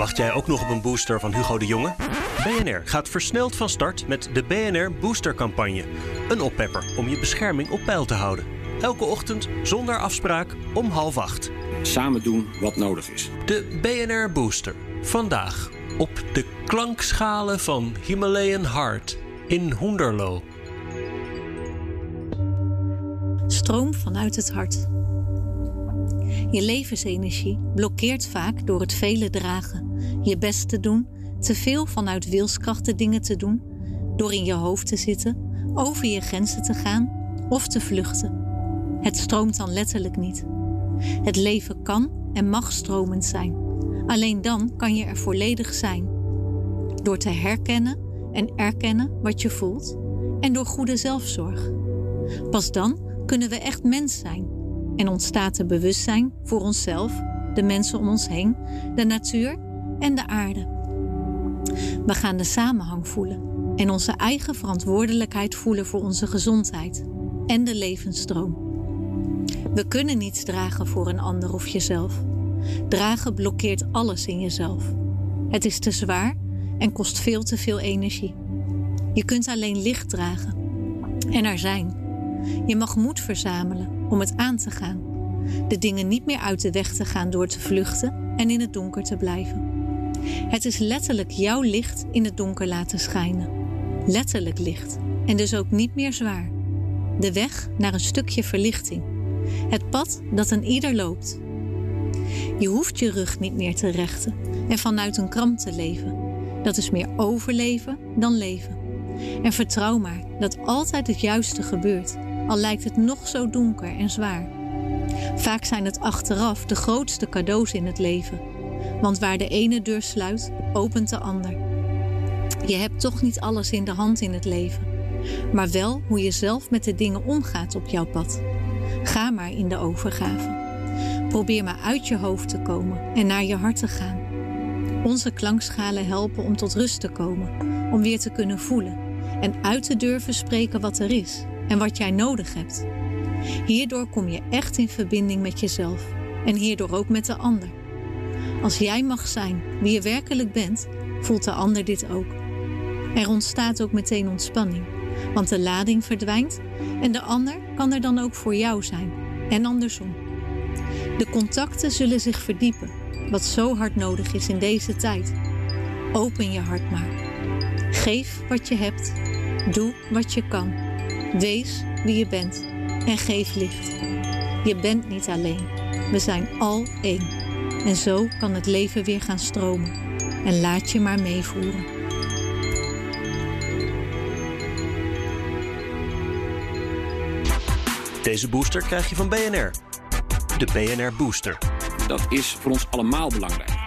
Wacht jij ook nog op een booster van Hugo de Jonge? BNR gaat versneld van start met de BNR Boostercampagne. Een oppepper om je bescherming op peil te houden. Elke ochtend zonder afspraak om half acht. Samen doen wat nodig is. De BNR Booster. Vandaag op de klankschalen van Himalayan Heart in Hoenderloo. Stroom vanuit het hart. Je levensenergie blokkeert vaak door het vele dragen, je best te doen, te veel vanuit wilskracht de dingen te doen, door in je hoofd te zitten, over je grenzen te gaan of te vluchten. Het stroomt dan letterlijk niet. Het leven kan en mag stromend zijn. Alleen dan kan je er volledig zijn. Door te herkennen en erkennen wat je voelt en door goede zelfzorg. Pas dan kunnen we echt mens zijn en ontstaat er bewustzijn voor onszelf, de mensen om ons heen, de natuur en de aarde. We gaan de samenhang voelen en onze eigen verantwoordelijkheid voelen voor onze gezondheid en de levensstroom. We kunnen niets dragen voor een ander of jezelf. Dragen blokkeert alles in jezelf. Het is te zwaar en kost veel te veel energie. Je kunt alleen licht dragen en er zijn. Je mag moed verzamelen om het aan te gaan. De dingen niet meer uit de weg te gaan door te vluchten en in het donker te blijven. Het is letterlijk jouw licht in het donker laten schijnen. Letterlijk licht en dus ook niet meer zwaar. De weg naar een stukje verlichting. Het pad dat een ieder loopt. Je hoeft je rug niet meer te rechten en vanuit een kramp te leven. Dat is meer overleven dan leven. En vertrouw maar dat altijd het juiste gebeurt, al lijkt het nog zo donker en zwaar. Vaak zijn het achteraf de grootste cadeaus in het leven. Want waar de ene deur sluit, opent de ander. Je hebt toch niet alles in de hand in het leven, maar wel hoe je zelf met de dingen omgaat op jouw pad. Ga maar in de overgave. Probeer maar uit je hoofd te komen en naar je hart te gaan. Onze klankschalen helpen om tot rust te komen, om weer te kunnen voelen en uit te durven spreken wat er is en wat jij nodig hebt. Hierdoor kom je echt in verbinding met jezelf en hierdoor ook met de ander. Als jij mag zijn wie je werkelijk bent, voelt de ander dit ook. Er ontstaat ook meteen ontspanning, want de lading verdwijnt en de ander kan er dan ook voor jou zijn en andersom. De contacten zullen zich verdiepen, wat zo hard nodig is in deze tijd. Open je hart maar. Geef wat je hebt. Doe wat je kan. Wees wie je bent en geef licht. Je bent niet alleen. We zijn al één. En zo kan het leven weer gaan stromen. En laat je maar meevoeren. Deze booster krijg je van BNR. De BNR Booster. Dat is voor ons allemaal belangrijk.